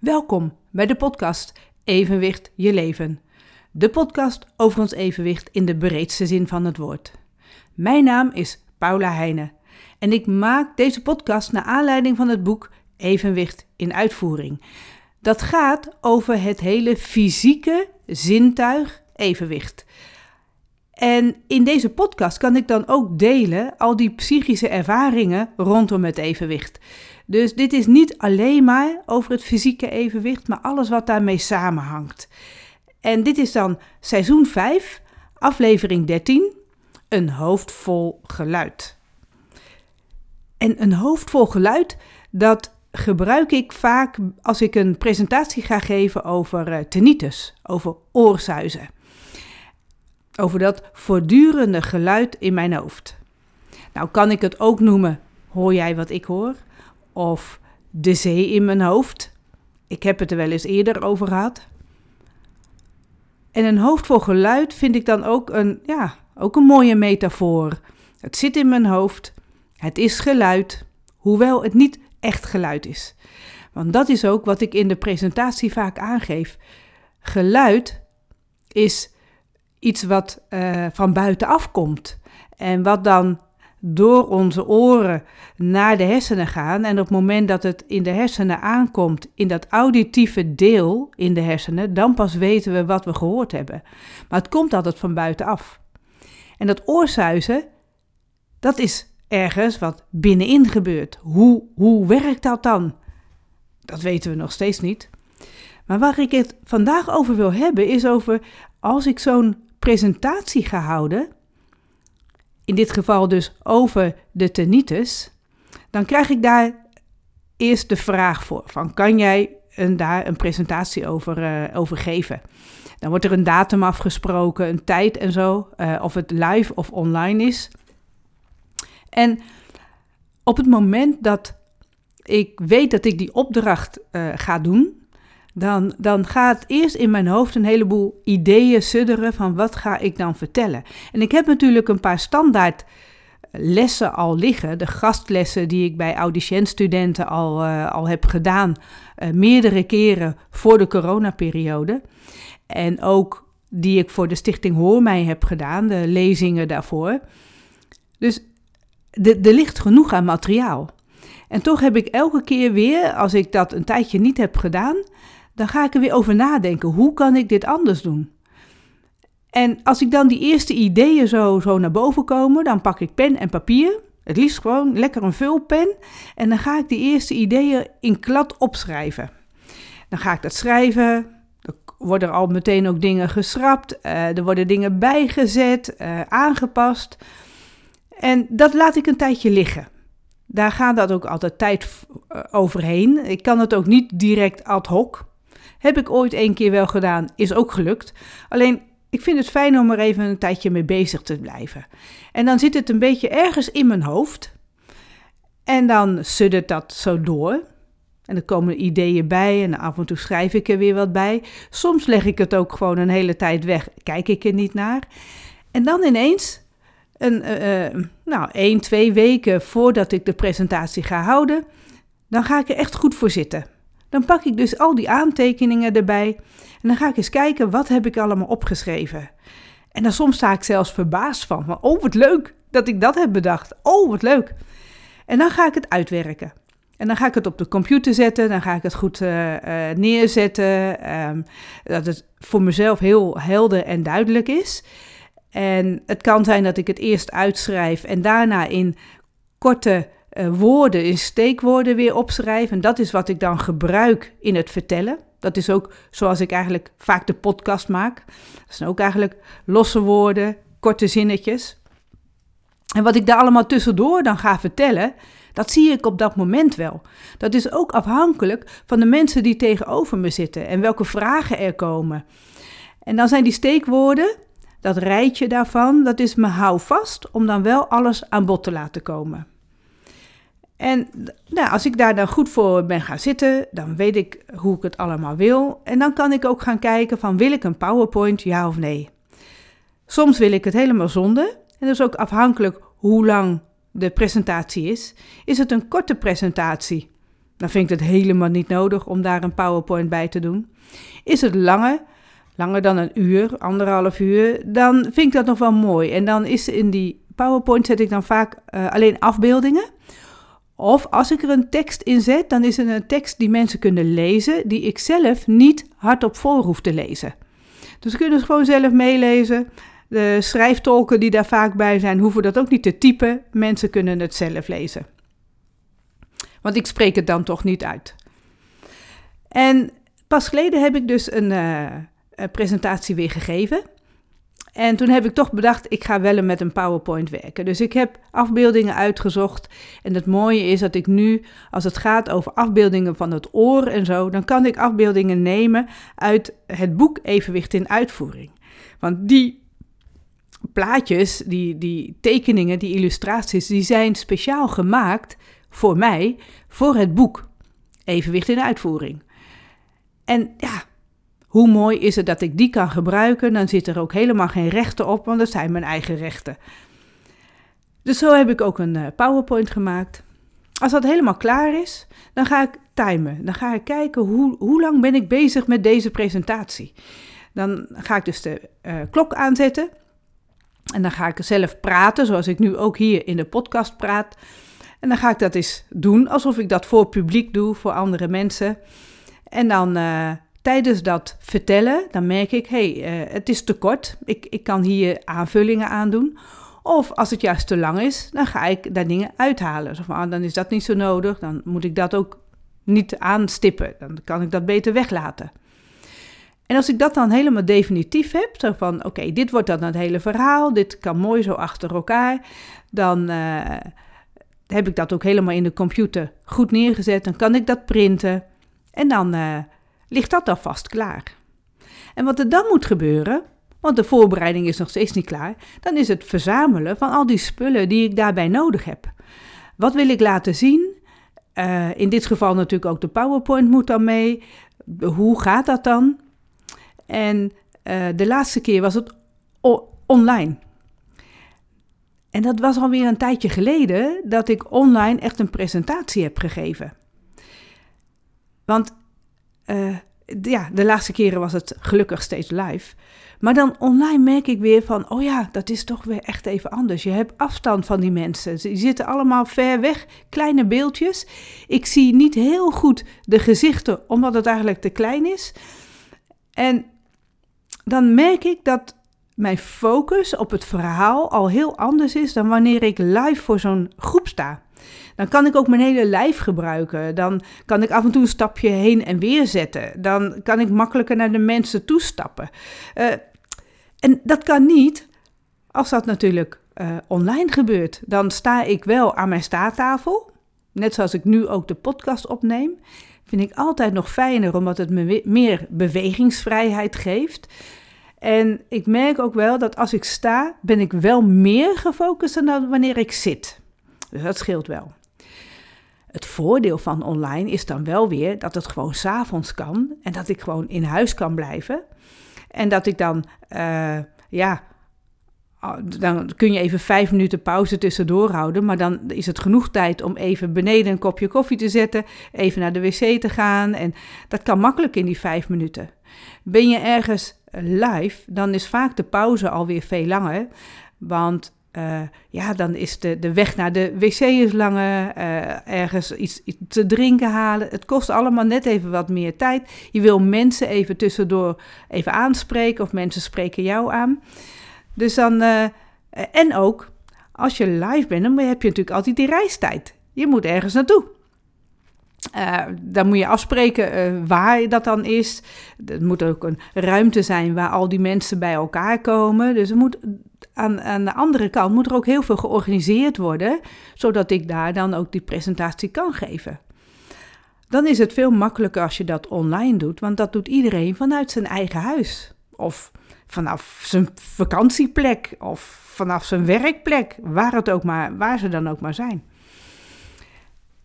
Welkom bij de podcast Evenwicht je leven. De podcast over ons evenwicht in de breedste zin van het woord. Mijn naam is Paula Heijnen en ik maak deze podcast naar aanleiding van het boek Evenwicht in uitvoering. Dat gaat over het hele fysieke zintuig evenwicht. En in deze podcast kan ik dan ook delen al die psychische ervaringen rondom het evenwicht. Dus dit is niet alleen maar over het fysieke evenwicht, maar alles wat daarmee samenhangt. En dit is dan seizoen 5, aflevering 13, een hoofd vol geluid. En een hoofd vol geluid, dat gebruik ik vaak als ik een presentatie ga geven over uh, tinnitus, over oorzuizen. Over dat voortdurende geluid in mijn hoofd. Nou kan ik het ook noemen, hoor jij wat ik hoor? Of de zee in mijn hoofd. Ik heb het er wel eens eerder over gehad. En een hoofd vol geluid vind ik dan ook een, ja, ook een mooie metafoor. Het zit in mijn hoofd. Het is geluid, hoewel het niet echt geluid is. Want dat is ook wat ik in de presentatie vaak aangeef. Geluid is iets wat uh, van buitenaf komt. En wat dan door onze oren naar de hersenen gaan. En op het moment dat het in de hersenen aankomt, in dat auditieve deel in de hersenen, dan pas weten we wat we gehoord hebben. Maar het komt altijd van buitenaf. En dat oorzuizen, dat is ergens wat binnenin gebeurt. Hoe, hoe werkt dat dan? Dat weten we nog steeds niet. Maar waar ik het vandaag over wil hebben, is over als ik zo'n presentatie ga houden in dit geval dus over de tinnitus, dan krijg ik daar eerst de vraag voor: van kan jij een, daar een presentatie over, uh, geven? Dan wordt er een datum afgesproken, een tijd en zo, uh, of het live of online is. En op het moment dat ik weet dat ik die opdracht uh, ga doen, dan, dan gaat eerst in mijn hoofd een heleboel ideeën sudderen van wat ga ik dan vertellen. En ik heb natuurlijk een paar standaard lessen al liggen, de gastlessen die ik bij audiciëntstudenten al, uh, al heb gedaan, uh, meerdere keren voor de coronaperiode. En ook die ik voor de Stichting Hoor mij heb gedaan, de lezingen daarvoor. Dus er ligt genoeg aan materiaal. En toch heb ik elke keer weer, als ik dat een tijdje niet heb gedaan, dan ga ik er weer over nadenken. Hoe kan ik dit anders doen? En als ik dan die eerste ideeën zo, zo naar boven komen, dan pak ik pen en papier. Het liefst gewoon lekker een vulpen. En dan ga ik die eerste ideeën in klad opschrijven. Dan ga ik dat schrijven. Er worden al meteen ook dingen geschrapt. Uh, er worden dingen bijgezet, uh, aangepast. En dat laat ik een tijdje liggen. Daar gaat dat ook altijd tijd uh, overheen. Ik kan het ook niet direct ad hoc. Heb ik ooit één keer wel gedaan, is ook gelukt. Alleen ik vind het fijn om er even een tijdje mee bezig te blijven. En dan zit het een beetje ergens in mijn hoofd. En dan suddert dat zo door. En er komen ideeën bij en af en toe schrijf ik er weer wat bij. Soms leg ik het ook gewoon een hele tijd weg, kijk ik er niet naar. En dan ineens, een, uh, nou, één, twee weken voordat ik de presentatie ga houden, dan ga ik er echt goed voor zitten. Dan pak ik dus al die aantekeningen erbij en dan ga ik eens kijken wat heb ik allemaal opgeschreven. En dan soms sta ik zelfs verbaasd van, oh wat leuk dat ik dat heb bedacht. Oh wat leuk. En dan ga ik het uitwerken. En dan ga ik het op de computer zetten, dan ga ik het goed uh, uh, neerzetten, um, dat het voor mezelf heel helder en duidelijk is. En het kan zijn dat ik het eerst uitschrijf en daarna in korte uh, woorden in steekwoorden weer opschrijven. En dat is wat ik dan gebruik in het vertellen. Dat is ook zoals ik eigenlijk vaak de podcast maak. Dat zijn ook eigenlijk losse woorden, korte zinnetjes. En wat ik daar allemaal tussendoor dan ga vertellen, dat zie ik op dat moment wel. Dat is ook afhankelijk van de mensen die tegenover me zitten en welke vragen er komen. En dan zijn die steekwoorden, dat rijtje daarvan, dat is me hou vast om dan wel alles aan bod te laten komen. En nou, als ik daar dan goed voor ben gaan zitten, dan weet ik hoe ik het allemaal wil. En dan kan ik ook gaan kijken van wil ik een PowerPoint, ja of nee. Soms wil ik het helemaal zonder. En dat is ook afhankelijk hoe lang de presentatie is. Is het een korte presentatie? dan vind ik het helemaal niet nodig om daar een PowerPoint bij te doen. Is het langer, langer dan een uur, anderhalf uur, dan vind ik dat nog wel mooi. En dan is in die PowerPoint zet ik dan vaak uh, alleen afbeeldingen. Of als ik er een tekst in zet, dan is het een tekst die mensen kunnen lezen, die ik zelf niet hardop voor hoef te lezen. Dus ze kunnen het gewoon zelf meelezen. De schrijftolken die daar vaak bij zijn, hoeven dat ook niet te typen. Mensen kunnen het zelf lezen. Want ik spreek het dan toch niet uit. En pas geleden heb ik dus een, uh, een presentatie weer gegeven. En toen heb ik toch bedacht, ik ga wel met een PowerPoint werken. Dus ik heb afbeeldingen uitgezocht. En het mooie is dat ik nu, als het gaat over afbeeldingen van het oor en zo, dan kan ik afbeeldingen nemen uit het boek Evenwicht in Uitvoering. Want die plaatjes, die, die tekeningen, die illustraties, die zijn speciaal gemaakt voor mij, voor het boek Evenwicht in Uitvoering. En ja, hoe mooi is het dat ik die kan gebruiken? Dan zit er ook helemaal geen rechten op, want dat zijn mijn eigen rechten. Dus zo heb ik ook een eh, PowerPoint gemaakt. Als dat helemaal klaar is, dan ga ik timen. Dan ga ik kijken hoe, hoe lang ben ik bezig met deze presentatie. Dan ga ik dus de uh, klok aanzetten. En dan ga ik zelf praten, zoals ik nu ook hier in de podcast praat. En dan ga ik dat eens doen, alsof ik dat voor publiek doe, voor andere mensen. En dan uh, tijdens dat vertellen, dan merk ik, hé, hey, uh, het is te kort. Ik, ik kan hier aanvullingen aan doen. Of als het juist te lang is, dan ga ik daar dingen uithalen. Zo ah, dan is dat niet zo nodig, dan moet ik dat ook niet aanstippen. Dan kan ik dat beter weglaten. En als ik dat dan helemaal definitief heb, zo van oké, dit wordt dan het hele verhaal, dit kan mooi zo achter elkaar, dan uh, heb ik dat ook helemaal in de computer goed neergezet. Dan kan ik dat printen en dan uh, ligt dat alvast klaar. En wat er dan moet gebeuren, want de voorbereiding is nog steeds niet klaar, dan is het verzamelen van al die spullen die ik daarbij nodig heb. Wat wil ik laten zien? Uh, in dit geval natuurlijk ook de PowerPoint moet dan mee. Hoe gaat dat dan? En uh, de laatste keer was het online. En dat was alweer een tijdje geleden dat ik online echt een presentatie heb gegeven. Want uh, ja, de laatste keren was het gelukkig steeds live. Maar dan online merk ik weer van, oh ja, dat is toch weer echt even anders. Je hebt afstand van die mensen. Ze zitten allemaal ver weg, kleine beeldjes. Ik zie niet heel goed de gezichten, omdat het eigenlijk te klein is. En dan merk ik dat mijn focus op het verhaal al heel anders is dan wanneer ik live voor zo'n groep sta. Dan kan ik ook mijn hele lijf gebruiken. Dan kan ik af en toe een stapje heen en weer zetten. Dan kan ik makkelijker naar de mensen toestappen. Uh, en dat kan niet als dat natuurlijk uh, online gebeurt. Dan sta ik wel aan mijn staattafel. Net zoals ik nu ook de podcast opneem. Vind ik altijd nog fijner omdat het me meer bewegingsvrijheid geeft. En ik merk ook wel dat als ik sta, ben ik wel meer gefocust dan wanneer ik zit. Dus dat scheelt wel. Het voordeel van online is dan wel weer dat het gewoon s'avonds kan en dat ik gewoon in huis kan blijven. En dat ik dan, uh, ja, dan kun je even vijf minuten pauze tussendoor houden. Maar dan is het genoeg tijd om even beneden een kopje koffie te zetten, even naar de wc te gaan. En dat kan makkelijk in die vijf minuten. Ben je ergens live, dan is vaak de pauze alweer veel langer. Want uh, ja, dan is de, de weg naar de wc is langer, uh, ergens iets, iets, te drinken halen. Het kost allemaal net even wat meer tijd. Je wil mensen even tussendoor even aanspreken of mensen spreken jou aan. Dus dan, uh, en ook als je live bent, dan heb je natuurlijk altijd die reistijd. Je moet ergens naartoe. Uh, dan moet je afspreken waar dat dan is. Er moet ook een ruimte zijn waar al die mensen bij elkaar komen. Dus er moet, aan, aan de andere kant moet er ook heel veel georganiseerd worden, zodat ik daar dan ook die presentatie kan geven. Dan is het veel makkelijker als je dat online doet, want dat doet iedereen vanuit zijn eigen huis. Of vanaf zijn vakantieplek, of vanaf zijn werkplek, waar, het ook maar, waar ze dan ook maar zijn.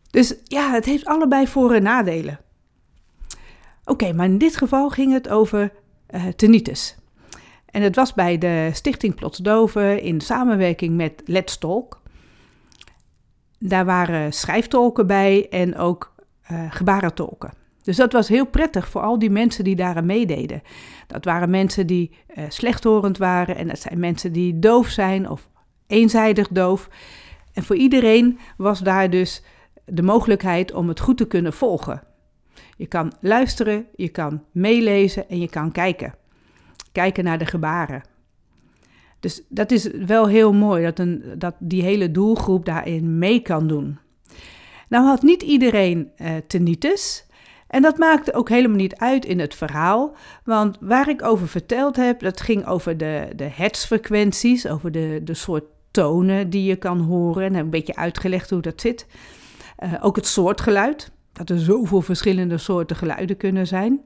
Dus ja, het heeft allebei voor- en nadelen. Oké, maar in dit geval ging het over uh. En het was bij de Stichting Plotsdoven in samenwerking met Let's Talk. Daar waren schrijftolken bij en ook uh, gebarentolken. Dus dat was heel prettig voor al die mensen die daaraan meededen. Dat waren mensen die uh, slechthorend waren en dat zijn mensen die doof zijn of eenzijdig doof. En voor iedereen was daar dus de mogelijkheid om het goed te kunnen volgen. Je kan luisteren, je kan meelezen en je kan kijken. Kijken naar de gebaren. Dus dat is wel heel mooi dat, een, dat die hele doelgroep daarin mee kan doen. Nou had niet iedereen uh, tinnitus. En dat maakte ook helemaal niet uit in het verhaal. Want waar ik over verteld heb, dat ging over de, de hertzfrequenties, over de, de soort tonen die je kan horen. En een beetje uitgelegd hoe dat zit. Uh, ook het soort geluid, dat er zoveel verschillende soorten geluiden kunnen zijn.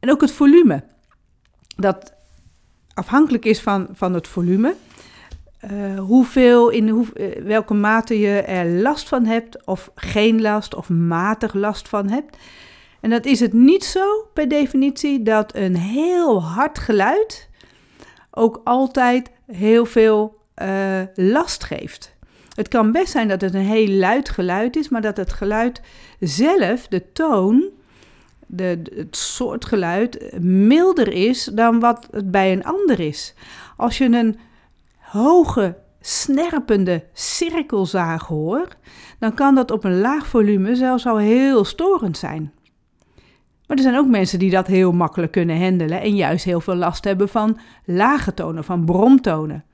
En ook het volume, dat afhankelijk is van, van het volume. Uh, hoeveel, in hoe, uh, welke mate je er last van hebt, of geen last, of matig last van hebt. En dat is het niet zo per definitie dat een heel hard geluid ook altijd heel veel uh, last geeft. Het kan best zijn dat het een heel luid geluid is, maar dat het geluid zelf, de toon, de, het soort geluid, milder is dan wat het bij een ander is. Als je een hoge, snerpende cirkelzaag hoort, dan kan dat op een laag volume zelfs al heel storend zijn. Maar er zijn ook mensen die dat heel makkelijk kunnen handelen en juist heel veel last hebben van lage tonen, van bromtonen.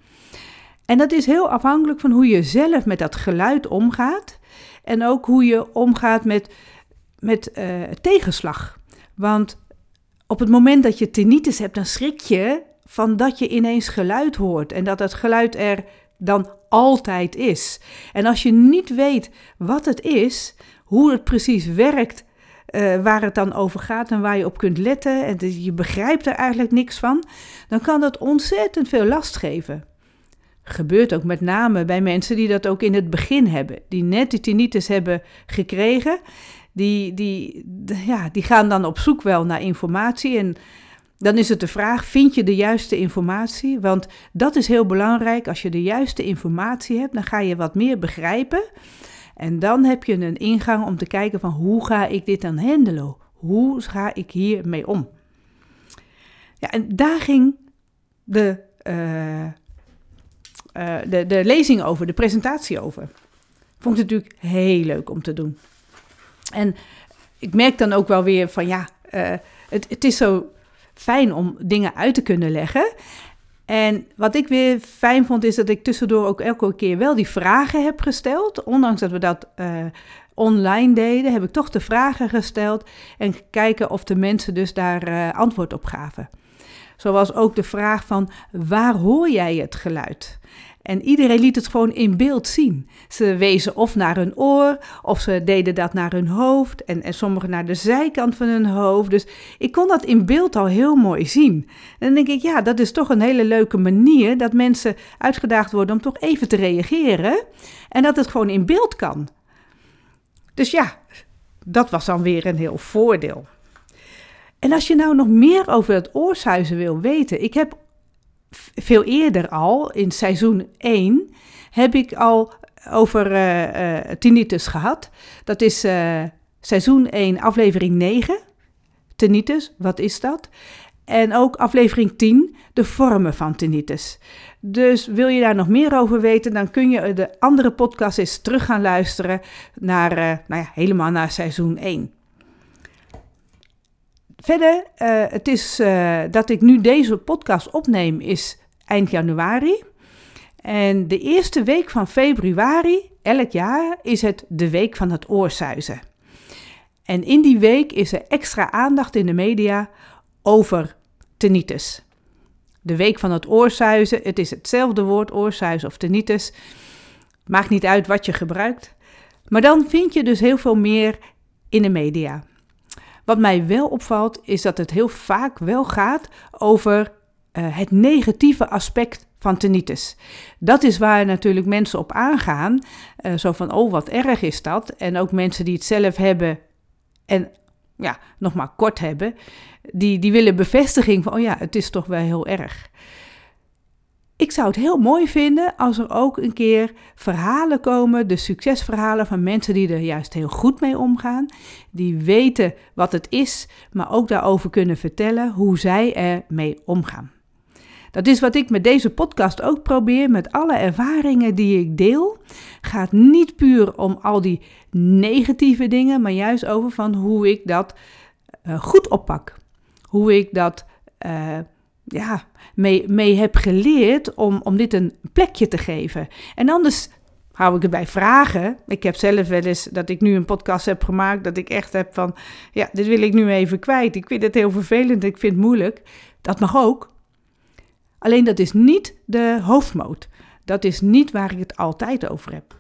En dat is heel afhankelijk van hoe je zelf met dat geluid omgaat en ook hoe je omgaat met, met uh, tegenslag. Want op het moment dat je tinnitus hebt, dan schrik je van dat je ineens geluid hoort en dat dat geluid er dan altijd is. En als je niet weet wat het is, hoe het precies werkt, uh, waar het dan over gaat en waar je op kunt letten en je begrijpt er eigenlijk niks van, dan kan dat ontzettend veel last geven. Gebeurt ook met name bij mensen die dat ook in het begin hebben, die net die tinnitus hebben gekregen. Die, die, ja, die gaan dan op zoek wel naar informatie en dan is het de vraag, vind je de juiste informatie? Want dat is heel belangrijk. Als je de juiste informatie hebt, dan ga je wat meer begrijpen. En dan heb je een ingang om te kijken van hoe ga ik dit dan handelen? Hoe ga ik hiermee om? Ja, en daar ging de, uh, uh, de, de lezing over, de presentatie over. Vond ik natuurlijk heel leuk om te doen. En ik merk dan ook wel weer van ja, uh, het, het is zo fijn om dingen uit te kunnen leggen. En wat ik weer fijn vond, is dat ik tussendoor ook elke keer wel die vragen heb gesteld. Ondanks dat we dat uh, online deden, heb ik toch de vragen gesteld en kijken of de mensen dus daar uh, antwoord op gaven. Zoals ook de vraag van waar hoor jij het geluid? En iedereen liet het gewoon in beeld zien. Ze wezen of naar hun oor, of ze deden dat naar hun hoofd, en, en sommigen naar de zijkant van hun hoofd. Dus ik kon dat in beeld al heel mooi zien. En dan denk ik, ja, dat is toch een hele leuke manier dat mensen uitgedaagd worden om toch even te reageren. En dat het gewoon in beeld kan. Dus ja, dat was dan weer een heel voordeel. En als je nou nog meer over het oorsuizen wil weten, ik heb veel eerder al, in seizoen 1, heb ik al over uh, uh, tinnitus gehad. Dat is uh, seizoen 1, aflevering 9. Tinnitus, wat is dat? En ook aflevering 10, de vormen van tinnitus. Dus wil je daar nog meer over weten, dan kun je de andere podcast eens terug gaan luisteren naar, nou ja, helemaal naar seizoen 1. Verder, uh, het is uh, dat ik nu deze podcast opneem, is eind januari. En de eerste week van februari, elk jaar, is het de week van het oorsuizen. En in die week is er extra aandacht in de media over tinnitus. De week van het oorsuizen, het is hetzelfde woord, oorsuizen of tinnitus. Maakt niet uit wat je gebruikt. Maar dan vind je dus heel veel meer in de media. Wat mij wel opvalt, is dat het heel vaak wel gaat over uh, het negatieve aspect van tinnitus. Dat is waar natuurlijk mensen op aangaan. Uh, zo van, oh, wat erg is dat? En ook mensen die het zelf hebben en ja, nog maar kort hebben, die, die willen bevestiging van, oh ja, het is toch wel heel erg. Ik zou het heel mooi vinden als er ook een keer verhalen komen, de succesverhalen van mensen die er juist heel goed mee omgaan, die weten wat het is, maar ook daarover kunnen vertellen hoe zij ermee omgaan. Dat is wat ik met deze podcast ook probeer, met alle ervaringen die ik deel. Gaat niet puur om al die negatieve dingen, maar juist over van hoe ik dat uh, goed oppak. Hoe ik dat uh, ja, mee, mee heb geleerd om, om dit een plekje te geven. En anders hou ik het bij vragen. Ik heb zelf wel eens dat ik nu een podcast heb gemaakt, dat ik echt heb van, ja, dit wil ik nu even kwijt. Ik vind het heel vervelend, ik vind het moeilijk. Dat mag ook. Alleen dat is niet de hoofdmoot. Dat is niet waar ik het altijd over heb.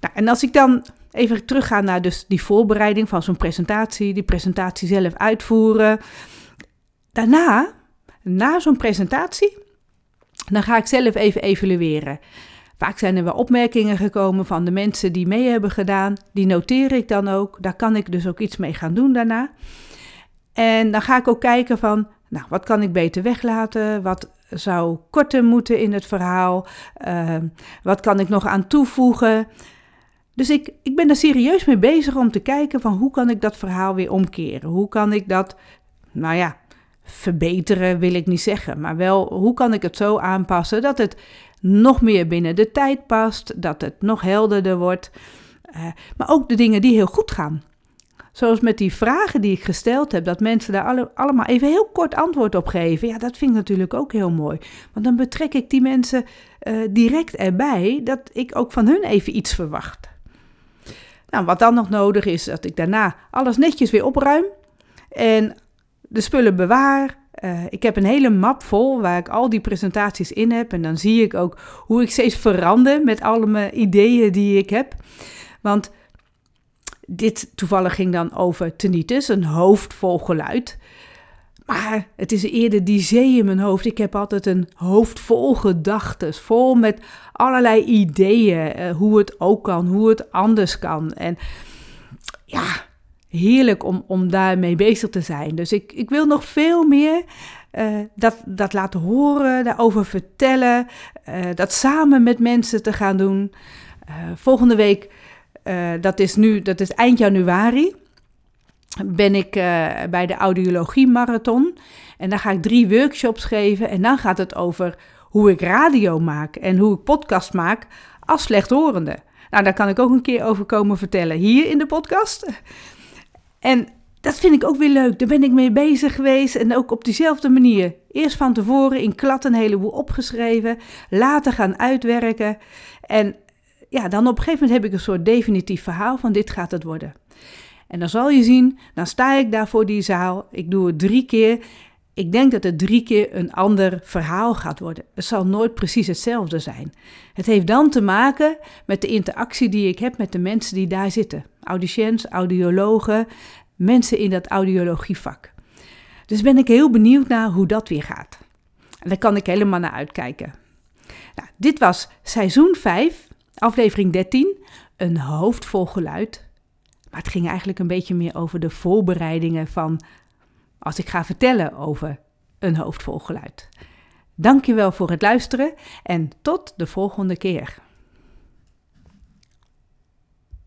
Nou, en als ik dan even terugga naar dus die voorbereiding van zo'n presentatie, die presentatie zelf uitvoeren. Daarna, na zo'n presentatie, dan ga ik zelf even evalueren. Vaak zijn er wel opmerkingen gekomen van de mensen die mee hebben gedaan. Die noteer ik dan ook. Daar kan ik dus ook iets mee gaan doen daarna. En dan ga ik ook kijken van, nou, wat kan ik beter weglaten? Wat zou korter moeten in het verhaal? Uh, wat kan ik nog aan toevoegen? Dus ik, ik ben er serieus mee bezig om te kijken van hoe kan ik dat verhaal weer omkeren? Hoe kan ik dat, nou ja, verbeteren wil ik niet zeggen, maar wel hoe kan ik het zo aanpassen dat het nog meer binnen de tijd past, dat het nog helderder wordt. Uh, maar ook de dingen die heel goed gaan. Zoals met die vragen die ik gesteld heb, dat mensen daar alle, allemaal even heel kort antwoord op geven. Ja, dat vind ik natuurlijk ook heel mooi. Want dan betrek ik die mensen uh, direct erbij dat ik ook van hun even iets verwacht. Nou, wat dan nog nodig is, dat ik daarna alles netjes weer opruim en de spullen bewaar. Uh, ik heb een hele map vol waar ik al die presentaties in heb. En dan zie ik ook hoe ik steeds verander met alle mijn ideeën die ik heb. Want dit toevallig ging dan over tinnitus, een hoofd vol geluid. Maar het is eerder die zee in mijn hoofd. Ik heb altijd een hoofd vol gedachten, vol met allerlei ideeën. Uh, hoe het ook kan, hoe het anders kan. En ja, heerlijk om, om daarmee bezig te zijn. Dus ik, ik wil nog veel meer uh, dat, dat laten horen, daarover vertellen. Uh, dat samen met mensen te gaan doen. volgende week dat is nu, dat is eind januari, ben ik bij de Audiologie Marathon. En daar ga ik drie workshops geven. En dan gaat het over hoe ik radio maak en hoe ik podcast maak als slechthorende. Nou, daar kan ik ook een keer over komen vertellen hier in de podcast. En dat vind ik ook weer leuk. Daar ben ik mee bezig geweest. En ook op diezelfde manier. Eerst van tevoren in klad een heleboel opgeschreven. Later gaan uitwerken. En ja, dan op een gegeven moment heb ik een soort definitief verhaal van dit gaat het worden. En dan zal je zien, dan sta ik daar voor die zaal. Ik doe het drie keer. Ik denk dat het drie keer een ander verhaal gaat worden. Het zal nooit precies hetzelfde zijn. Het heeft dan te maken met de interactie die ik heb met de mensen die daar zitten. Audiciëns, audiologen, mensen in dat audiologievak. Dus ben ik heel benieuwd naar hoe dat weer gaat. En daar kan ik helemaal naar uitkijken. Nou, dit was seizoen 5 Aflevering 13, een hoofd vol geluid. Maar het ging eigenlijk een beetje meer over de voorbereidingen van als ik ga vertellen over een hoofd vol geluid. Dankjewel voor het luisteren en tot de volgende keer.